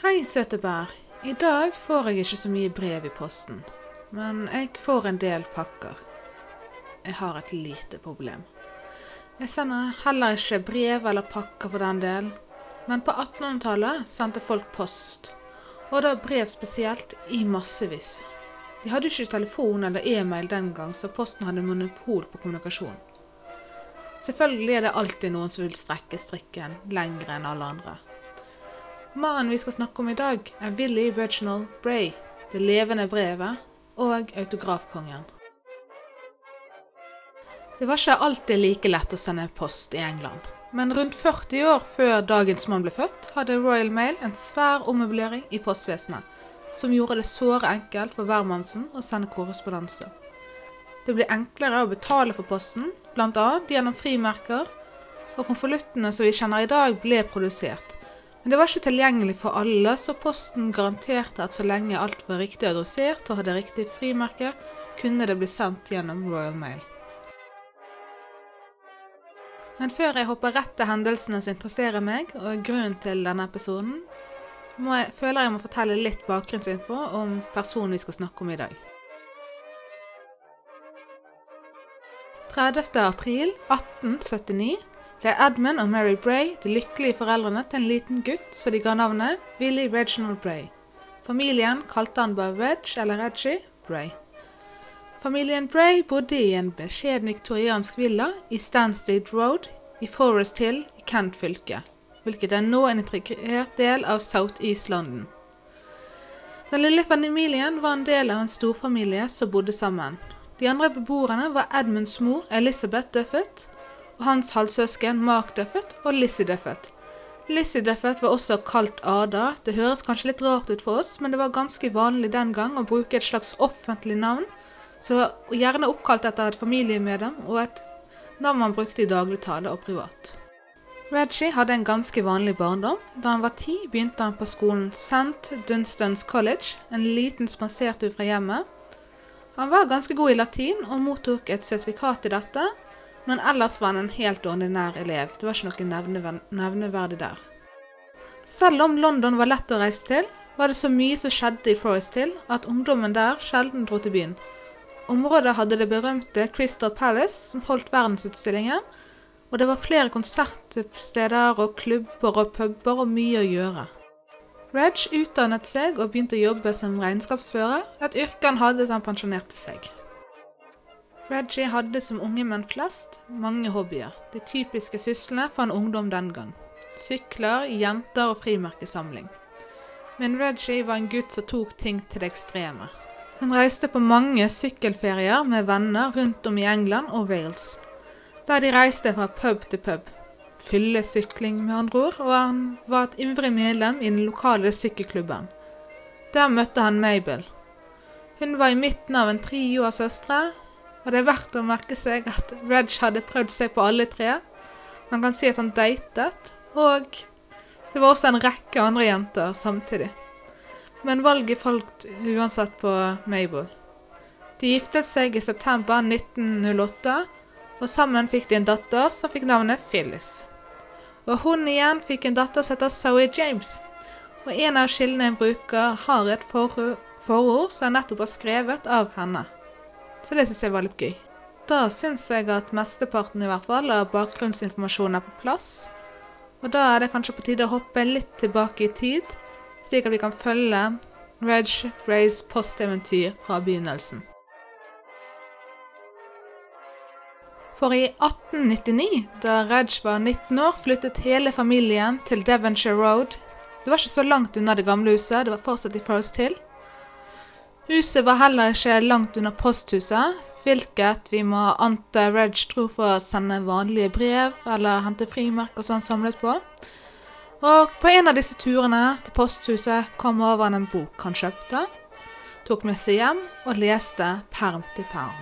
Hei, søte bær. I dag får jeg ikke så mye brev i posten, men jeg får en del pakker. Jeg har et lite problem. Jeg sender heller ikke brev eller pakker for den del, men på 1800-tallet sendte folk post, og da brev spesielt, i massevis. De hadde ikke telefon eller e-mail den gang, så posten hadde monopol på kommunikasjon. Selvfølgelig er det alltid noen som vil strekke strikken lengre enn alle andre. Mannen vi skal snakke om i dag, er Willy Reginald Bray, det levende brevet og autografkongen. Det var ikke alltid like lett å sende post i England. Men rundt 40 år før dagens mann ble født, hadde Royal Mail en svær ommøblering i postvesenet, som gjorde det såre enkelt for hvermannsen å sende korrespondanse. Det ble enklere å betale for posten, bl.a. gjennom frimerker, og konvoluttene som vi kjenner i dag, ble produsert. Men det var ikke tilgjengelig for alle, så Posten garanterte at så lenge alt var riktig adressert og hadde riktig frimerke, kunne det bli sendt gjennom Royal Mail. Men før jeg hopper rett til hendelsene som interesserer meg, og grunnen til denne episoden, må jeg, føler jeg må fortelle litt bakgrunnsinfo om personen vi skal snakke om i dag. 30. april 1879 ble Edmund og Mary Bray de lykkelige foreldrene til en liten gutt som de ga navnet Willy Reginald Bray. Familien kalte han bare Reg eller Reggie Bray. Familien Bray bodde i en beskjeden viktoriansk villa i Stansted Road i Forest Hill i Kent fylke, hvilket er nå en integrert del av South East London. Den lille familien var en del av en storfamilie som bodde sammen. De andre beboerne var Edmunds mor Elizabeth Duffet og hans halvsøsken Mark Duffett og Lizzie Duffett. Lizzie Duffett var også kalt Ada. Det høres kanskje litt rart ut for oss, men det var ganske vanlig den gang å bruke et slags offentlig navn, så gjerne oppkalt etter et familiemedlem og et navn man brukte i dagligtale og privat. Reggie hadde en ganske vanlig barndom. Da han var ti, begynte han på skolen St. Dunstans College, en liten spasertur fra hjemmet. Han var ganske god i latin og mottok et sertifikat i dette, men ellers var han en helt ordinær elev. Det var ikke noe nevneverdig der. Selv om London var lett å reise til, var det så mye som skjedde i Forest Hill at ungdommen der sjelden dro til byen. Området hadde det berømte Crystal Palace, som holdt verdensutstillingen, og det var flere konsertsteder og klubber og puber og mye å gjøre. Reg utdannet seg og begynte å jobbe som regnskapsfører, et yrke han hadde da han pensjonerte seg. Reggie hadde som unge menn flest mange hobbyer, de typiske syslene for en ungdom den gang. Sykler, jenter og frimerkesamling. Men Reggie var en gutt som tok ting til det ekstreme. Han reiste på mange sykkelferier med venner rundt om i England og Wales, der de reiste fra pub til pub fyllesykling, med andre ord, og han var et ivrig medlem i den lokale sykkelklubben. Der møtte han Mabel. Hun var i midten av en trio av søstre, og det er verdt å merke seg at Reg hadde prøvd seg på alle tre. Man kan si at han datet, og det var også en rekke andre jenter samtidig. Men valget falt uansett på Mabel. De giftet seg i september 1908, og sammen fikk de en datter som fikk navnet Phyllis. Og hun igjen fikk en datter som heter Zoe James. Og en av kildene jeg bruker, har et forord som jeg nettopp har skrevet av henne. Så det syns jeg var litt gøy. Da syns jeg at mesteparten i hvert fall av bakgrunnsinformasjonen er på plass. Og da er det kanskje på tide å hoppe litt tilbake i tid, slik at vi kan følge Reg Rays posteventyr fra begynnelsen. For i 1899, da Reg var 19 år, flyttet hele familien til Devonshire Road. Det var ikke så langt unna det gamle huset, det var fortsatt i Forest Hill. Huset var heller ikke langt unna posthuset, hvilket vi må ante Reg dro for å sende vanlige brev eller hente frimerker som sånn samlet på. Og på en av disse turene til posthuset kom over han en bok han kjøpte, tok med seg hjem og leste perm til perm.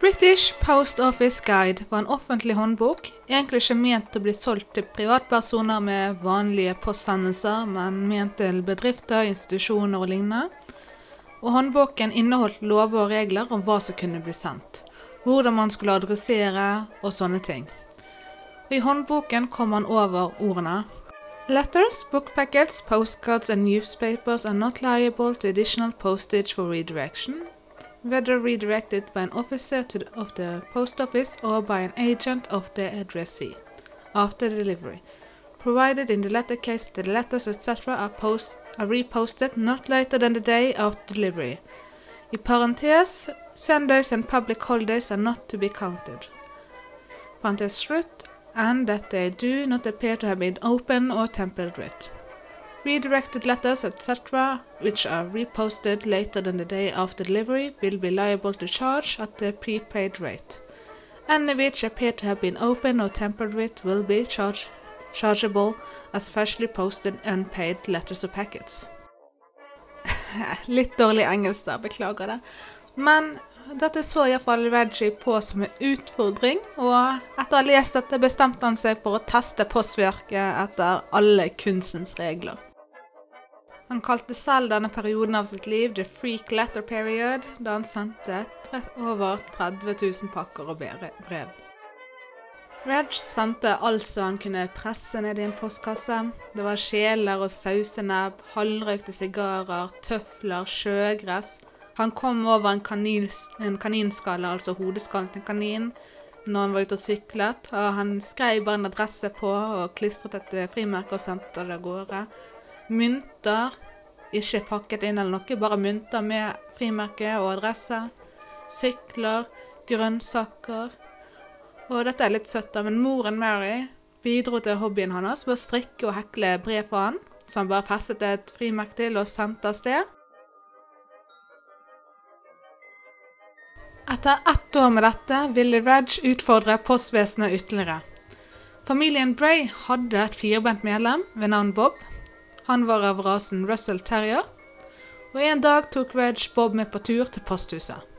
British Post Office Guide var en offentlig håndbok, egentlig ikke ment å bli solgt til privatpersoner med vanlige postsendelser, men ment til bedrifter, institusjoner og lignende. Og håndboken inneholdt lover og regler om hva som kunne bli sendt, hvordan man skulle adressere og sånne ting. I håndboken kom man over ordene Letters, book packets, postcards, and newspapers are not liable to additional postage for redirection, whether redirected by an officer the, of the post office or by an agent of the addressee after delivery, provided in the letter case the letters etc. are, post, are reposted not later than the day after delivery. I parentes, Sundays and public holidays are not to be counted. Parentes slutt, and that they do not appear to have been open or tampered with. Redirected letters, etc., which are reposted later than the day after delivery, will be liable to charge at the prepaid rate. Any which appear to have been open or tampered with will be charge chargeable as freshly posted unpaid letters or packets. Litt dårlig engelsk da. beklager det. Men dette så iallfall Reggie på som en utfordring, og etter å ha lest dette bestemte han seg for å teste postverket etter alle kunstens regler. Han kalte selv denne perioden av sitt liv The Freak Letter Period, da han sendte over 30 000 pakker og brev. Reg sendte alt som han kunne presse ned i en postkasse. Det var sjeler og sausenebb, halvrøykte sigarer, tøfler, sjøgress. Han kom over en, kanins, en kaninskalle, altså hodeskallen til en kanin, når han var ute og syklet. Og han skrev bare en adresse på og klistret et frimerke og sendte det av gårde. Mynter, ikke pakket inn eller noe, bare mynter med frimerke og adresse. Sykler, grønnsaker. Og dette er litt søtt, da, men moren Mary bidro til hobbyen hans ved å strikke og hekle brev for han, så han bare festet et frimerke til og sendte av sted. Etter ett år med dette ville Reg utfordre postvesenet ytterligere. Familien Bray hadde et firbent medlem ved navn Bob. Han var av rasen Russell Terrier. Og En dag tok Reg Bob med på tur til posthuset.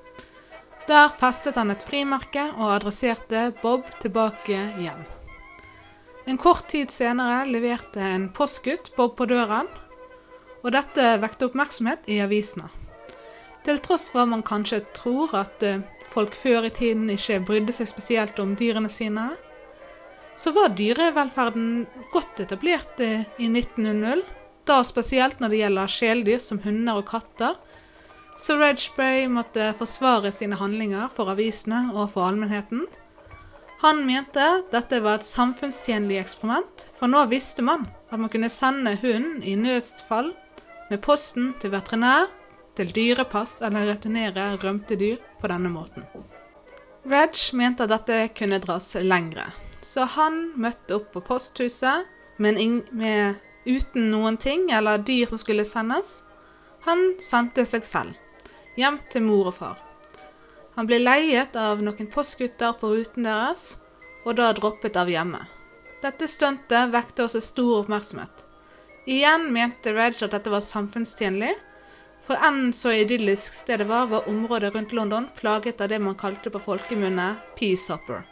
Der festet han et frimerke og adresserte Bob tilbake hjem. En kort tid senere leverte en postgutt Bob på døren, og dette vekte oppmerksomhet i avisene. Til tross for at man kanskje tror at eh, folk før i tiden ikke brydde seg spesielt om dyrene sine, så var dyrevelferden godt etablert eh, i 1900, da spesielt når det gjelder kjæledyr som hunder og katter, så Reg Bray måtte forsvare sine handlinger for avisene og for allmennheten. Han mente dette var et samfunnstjenlig eksperiment, for nå visste man at man kunne sende hunden i nødsfall med posten til veterinær, til dyrepass eller returnere rømte dyr på denne måten. Reg mente at dette kunne dras lengre, så han møtte opp på posthuset, men uten noen ting eller dyr som skulle sendes. Han sendte seg selv hjem til mor og far. Han ble leiet av noen postgutter på ruten deres, og da droppet av hjemme. Dette stuntet vekte også stor oppmerksomhet. Igjen mente Reg at dette var samfunnstjenlig, for enn så idyllisk stedet var, var området rundt London plaget av det man kalte på folkemunne peace-hopper.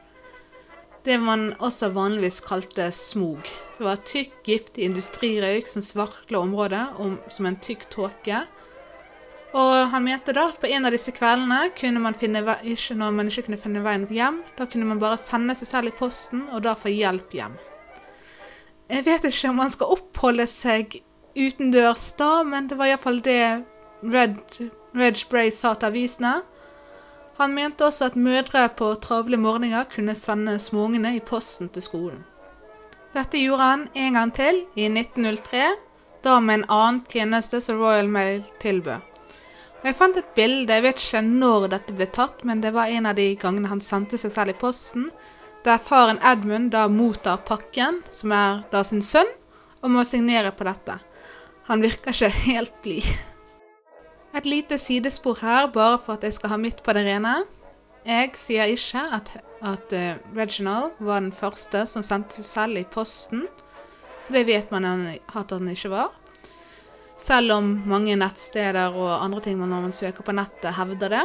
Det man også vanligvis kalte smog. Det var tykk, giftig industrirøyk som svartla området om, som en tykk tåke, og han mente da at på en av disse kveldene kunne man finne ikke når man ikke kunne finne veien hjem, da kunne man bare sende seg selv i posten, og da få hjelp hjem. Jeg vet ikke om man skal oppholde seg utendørs da, men det var iallfall det Red, Reg Bray sa til avisene. Han mente også at mødre på travle morgener kunne sende småungene i posten til skolen. Dette gjorde han en gang til, i 1903, da med en annen tjeneste som Royal Mail tilbød. Jeg fant et bilde, jeg vet ikke når dette ble tatt, men det var en av de gangene han sendte seg selv i posten, der faren Edmund da mottar pakken, som er da sin sønn, og må signere på dette. Han virker ikke helt blid. Et lite sidespor her, bare for at jeg skal ha midt på det rene. Jeg sier ikke at, at uh, Reginald var den første som sendte seg selv i posten, for det vet man at han ikke var. Selv om mange nettsteder og andre ting når man søker på nettet, hevder det.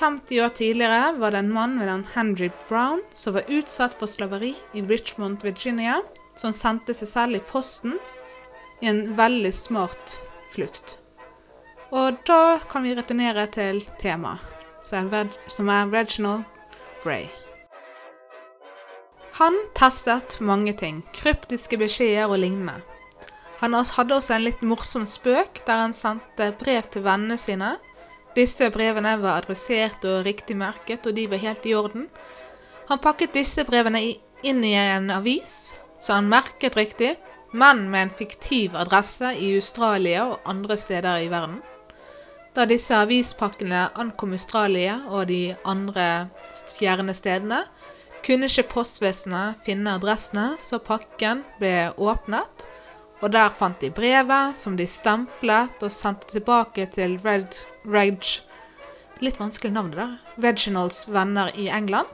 50 år tidligere var det en mann ved navn Henry Brown som var utsatt for slaveri i Richmond, Virginia, som sendte seg selv i posten i en veldig smart flukt. Og da kan vi returnere til temaet, som er Reginald Bray. Han testet mange ting, kryptiske beskjeder og lignende. Han hadde også en litt morsom spøk der han sendte brev til vennene sine. Disse brevene var adressert og riktig merket, og de var helt i orden. Han pakket disse brevene inn i en avis, så han merket riktig, men med en fiktiv adresse i Australia og andre steder i verden. Da disse avispakkene ankom Australia og de andre fjerne stedene, kunne ikke postvesenet finne adressene, så pakken ble åpnet og der fant de brevet, som de stemplet og sendte tilbake til Reg... Reg Litt vanskelig navn, der. Reginalds venner i England.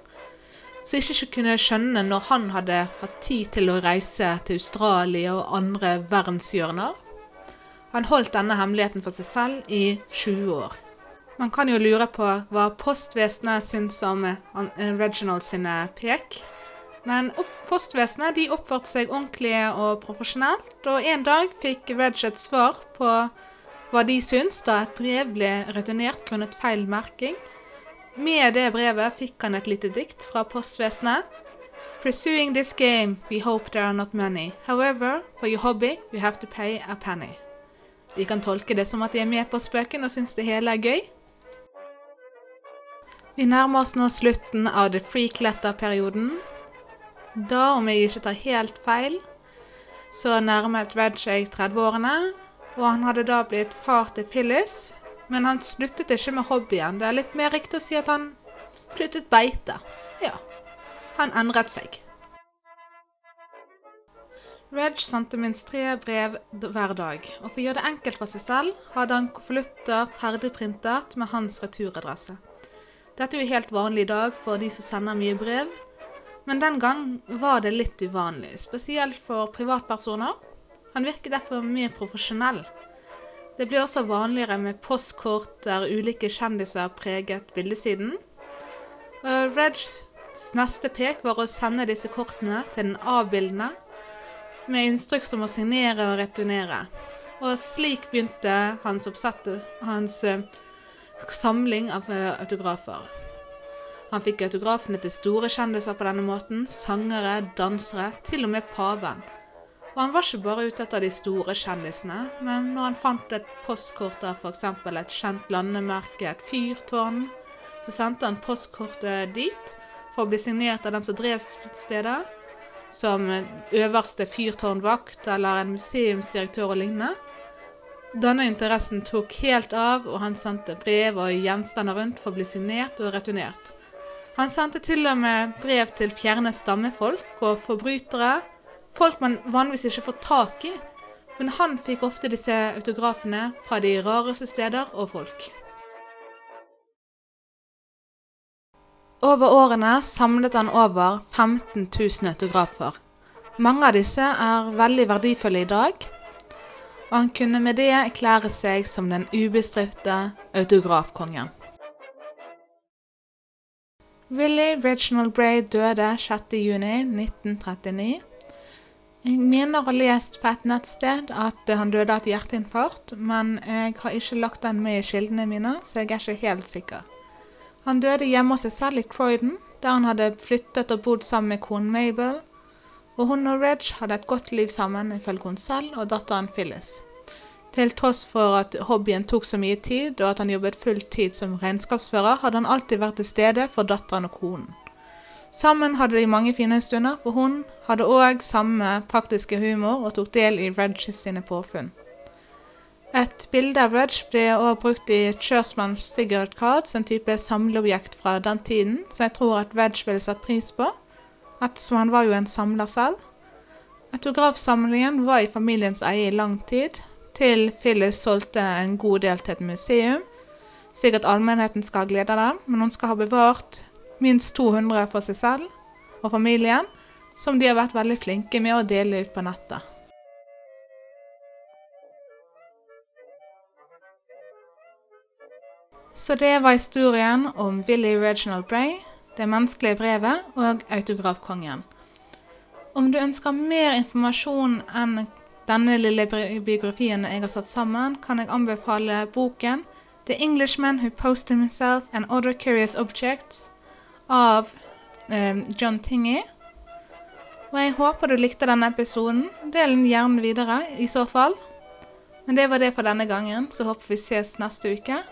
Så ikke kunne skjønne når han hadde hatt tid til å reise til Australia og andre verdenshjørner. Han holdt denne hemmeligheten for seg selv i 20 år. Man kan jo lure på hva postvesenet syns om Reginald sine pek. Men postvesenet de oppførte seg ordentlig og profesjonelt, og en dag fikk Reg et svar på hva de syns da et brev ble returnert grunnet feil merking. Med det brevet fikk han et lite dikt fra postvesenet. Pursuing this game, we hope there are not many. However, for your hobby, you have to pay a penny. De kan tolke det som at de er med på spøken og syns det hele er gøy. Vi nærmer oss nå slutten av The Freak Letter-perioden, da, om jeg ikke tar helt feil, så nærmet Reg seg 30-årene, og han hadde da blitt far til Phyllis. Men han sluttet ikke med hobbyen. Det er litt mer riktig å si at han flyttet beite. Ja, han endret seg. Reg sendte minst tre brev hver dag, og for å gjøre det enkelt for seg selv, hadde han konvolutter ferdigprintet med hans returadresse. Dette er jo helt vanlig i dag for de som sender mye brev, men den gang var det litt uvanlig, spesielt for privatpersoner. Han virker derfor mer profesjonell. Det blir også vanligere med postkort der ulike kjendiser preget bildesiden. Regs neste pek var å sende disse kortene til den avbildende, med instruks om å signere og returnere. Og slik begynte hans, oppsette, hans uh, samling av uh, autografer. Han fikk autografene til store kjendiser på denne måten, sangere, dansere, til og med paven. Og han var ikke bare ute etter de store kjendisene, men når han fant et postkort av f.eks. et kjent landemerke, et fyrtårn, så sendte han postkortet dit for å bli signert av den som drev stedet, som øverste fyrtårnvakt eller en museumsdirektør og lignende. Denne interessen tok helt av, og han sendte brev og gjenstander rundt for å bli signert og returnert. Han sendte til og med brev til fjerne stammefolk og forbrytere. Folk man vanligvis ikke får tak i. Men han fikk ofte disse autografene fra de rareste steder og folk. Over årene samlet han over 15 000 autografer. Mange av disse er veldig verdifulle i dag, og han kunne med det erklære seg som den ubestridte autografkongen. Willy Reginald Bray døde 6.6.1939. Jeg mener å ha lest på et nettsted at han døde av et hjerteinfarkt, men jeg har ikke lagt den med i kildene mine, så jeg er ikke helt sikker. Han døde hjemme hos seg selv i Croydon, der han hadde flyttet og bodd sammen med konen Mabel. Og hun og Reg hadde et godt liv sammen, ifølge hun selv og datteren Phyllis. Til tross for at hobbyen tok så mye tid, og at han jobbet full tid som regnskapsfører, hadde han alltid vært til stede for datteren og konen. Sammen hadde de mange fine stunder, for hun hadde òg samme praktiske humor og tok del i Reg sine påfunn. Et bilde av Reg ble også brukt i Churchman Cigarette Cards, en type samleobjekt fra den tiden, som jeg tror at Reg ville satt pris på, ettersom han var jo en samler selv. Autografsamlingen var i familiens eie i lang tid, til Phyllis solgte en god del til et museum, slik at allmennheten skal ha glede av dem, men hun skal ha bevart minst 200 for seg selv og familien, som de har vært veldig flinke med å dele ut på nettet. Så det var historien om Willy Reginald Bray, det menneskelige brevet og autografkongen. Om du ønsker mer informasjon enn denne lille biografien jeg har satt sammen, kan jeg anbefale boken The Englishman Who Posted Himself and Other Curious Objects av um, John Tingy. Og jeg håper du likte denne episoden. Del den gjerne videre, i så fall. Men det var det for denne gangen, så håper vi ses neste uke.